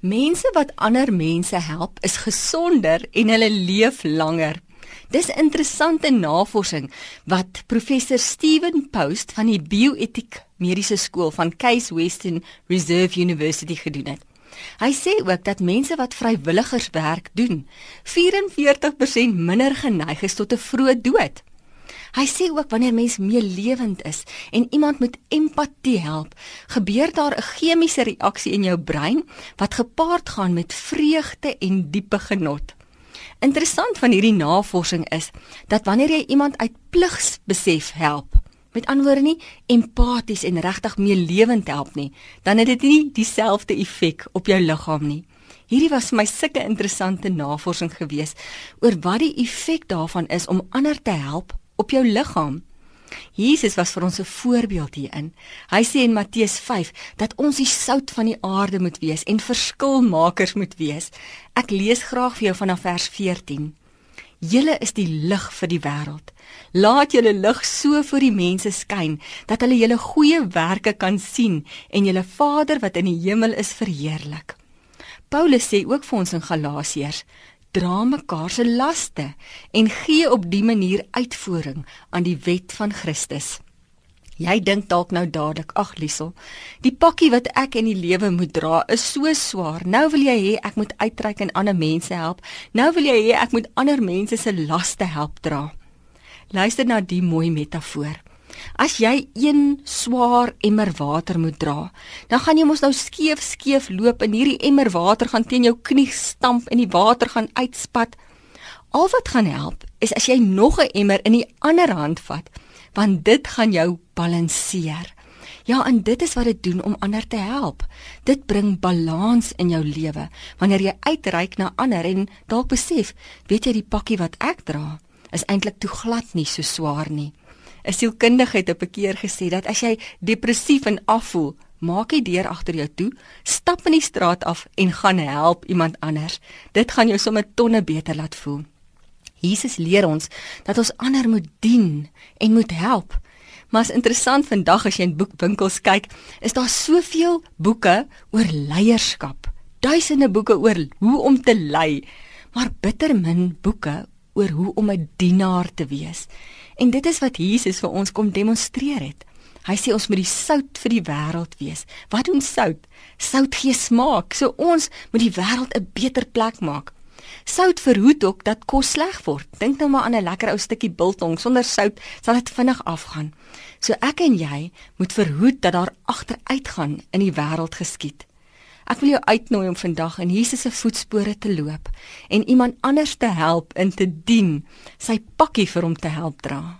Mense wat ander mense help, is gesonder en hulle leef langer. Dis interessante navorsing wat professor Steven Post van die Bioetiek Mediese Skool van Case Western Reserve University gedoen het. Hy sê ook dat mense wat vrywilligerswerk doen, 44% minder geneig is tot 'n vroeë dood. Hy sê ook wanneer mens meelewend is en iemand met empatie help, gebeur daar 'n chemiese reaksie in jou brein wat gepaard gaan met vreugde en diepe genot. Interessant van hierdie navorsing is dat wanneer jy iemand uit pligsbesef help, met ander woorde nie empaties en regtig meelewend help nie, dan het dit nie dieselfde effek op jou liggaam nie. Hierdie was vir my sulke interessante navorsing geweest oor wat die effek daarvan is om ander te help op jou liggaam. Jesus was vir ons 'n voorbeeld hierin. Hy sê in Matteus 5 dat ons die sout van die aarde moet wees en verskilmakers moet wees. Ek lees graag vir jou vanaf vers 14. Julle is die lig vir die wêreld. Laat julle lig so voor die mense skyn dat hulle julle goeie werke kan sien en julle Vader wat in die hemel is verheerlik. Paulus sê ook vir ons in Galasiërs: dra mekaar se laste en gee op die manier uitvoering aan die wet van Christus. Jy dink dalk nou dadelik, ag Liesel, die pakkie wat ek in die lewe moet dra is so swaar. Nou wil jy hê ek moet uitreik en ander mense help. Nou wil jy hê ek moet ander mense se laste help dra. Luister na die mooi metafoor. As jy een swaar emmer water moet dra, dan gaan jy mos nou skeef skeef loop en hierdie emmer water gaan teen jou knie stamp en die water gaan uitspat. Al wat gaan help is as jy nog 'n emmer in die ander hand vat, want dit gaan jou balanseer. Ja, en dit is wat dit doen om ander te help. Dit bring balans in jou lewe wanneer jy uitreik na ander en dalk besef, weet jy die pakkie wat ek dra is eintlik te glad nie so swaar nie. 'n sielkundige het op 'n keer gesê dat as jy depressief en afvoel, maak die deur agter jou toe, stap in die straat af en gaan help iemand anders. Dit gaan jou sommer tonne beter laat voel. Jesus leer ons dat ons ander moet dien en moet help. Maar is interessant vandag as jy in boekwinkels kyk, is daar soveel boeke oor leierskap. Duisende boeke oor hoe om te lei, maar bitter min boeke oor hoe om 'n dienaar te wees. En dit is wat Jesus vir ons kom demonstreer het. Hy sê ons moet die sout vir die wêreld wees. Wat doen sout? Sout gee smaak. So ons moet die wêreld 'n beter plek maak. Sout verhoed ook dat kos sleg word. Dink nou maar aan 'n lekker ou stukkie biltong. Sonder sout sal dit vinnig afgaan. So ek en jy moet verhoed dat daar agteruitgaan in die wêreld geskied. Ek wil jou uitnooi om vandag in Jesus se voetspore te loop en iemand anders te help en te dien, sy pakkie vir hom te help dra.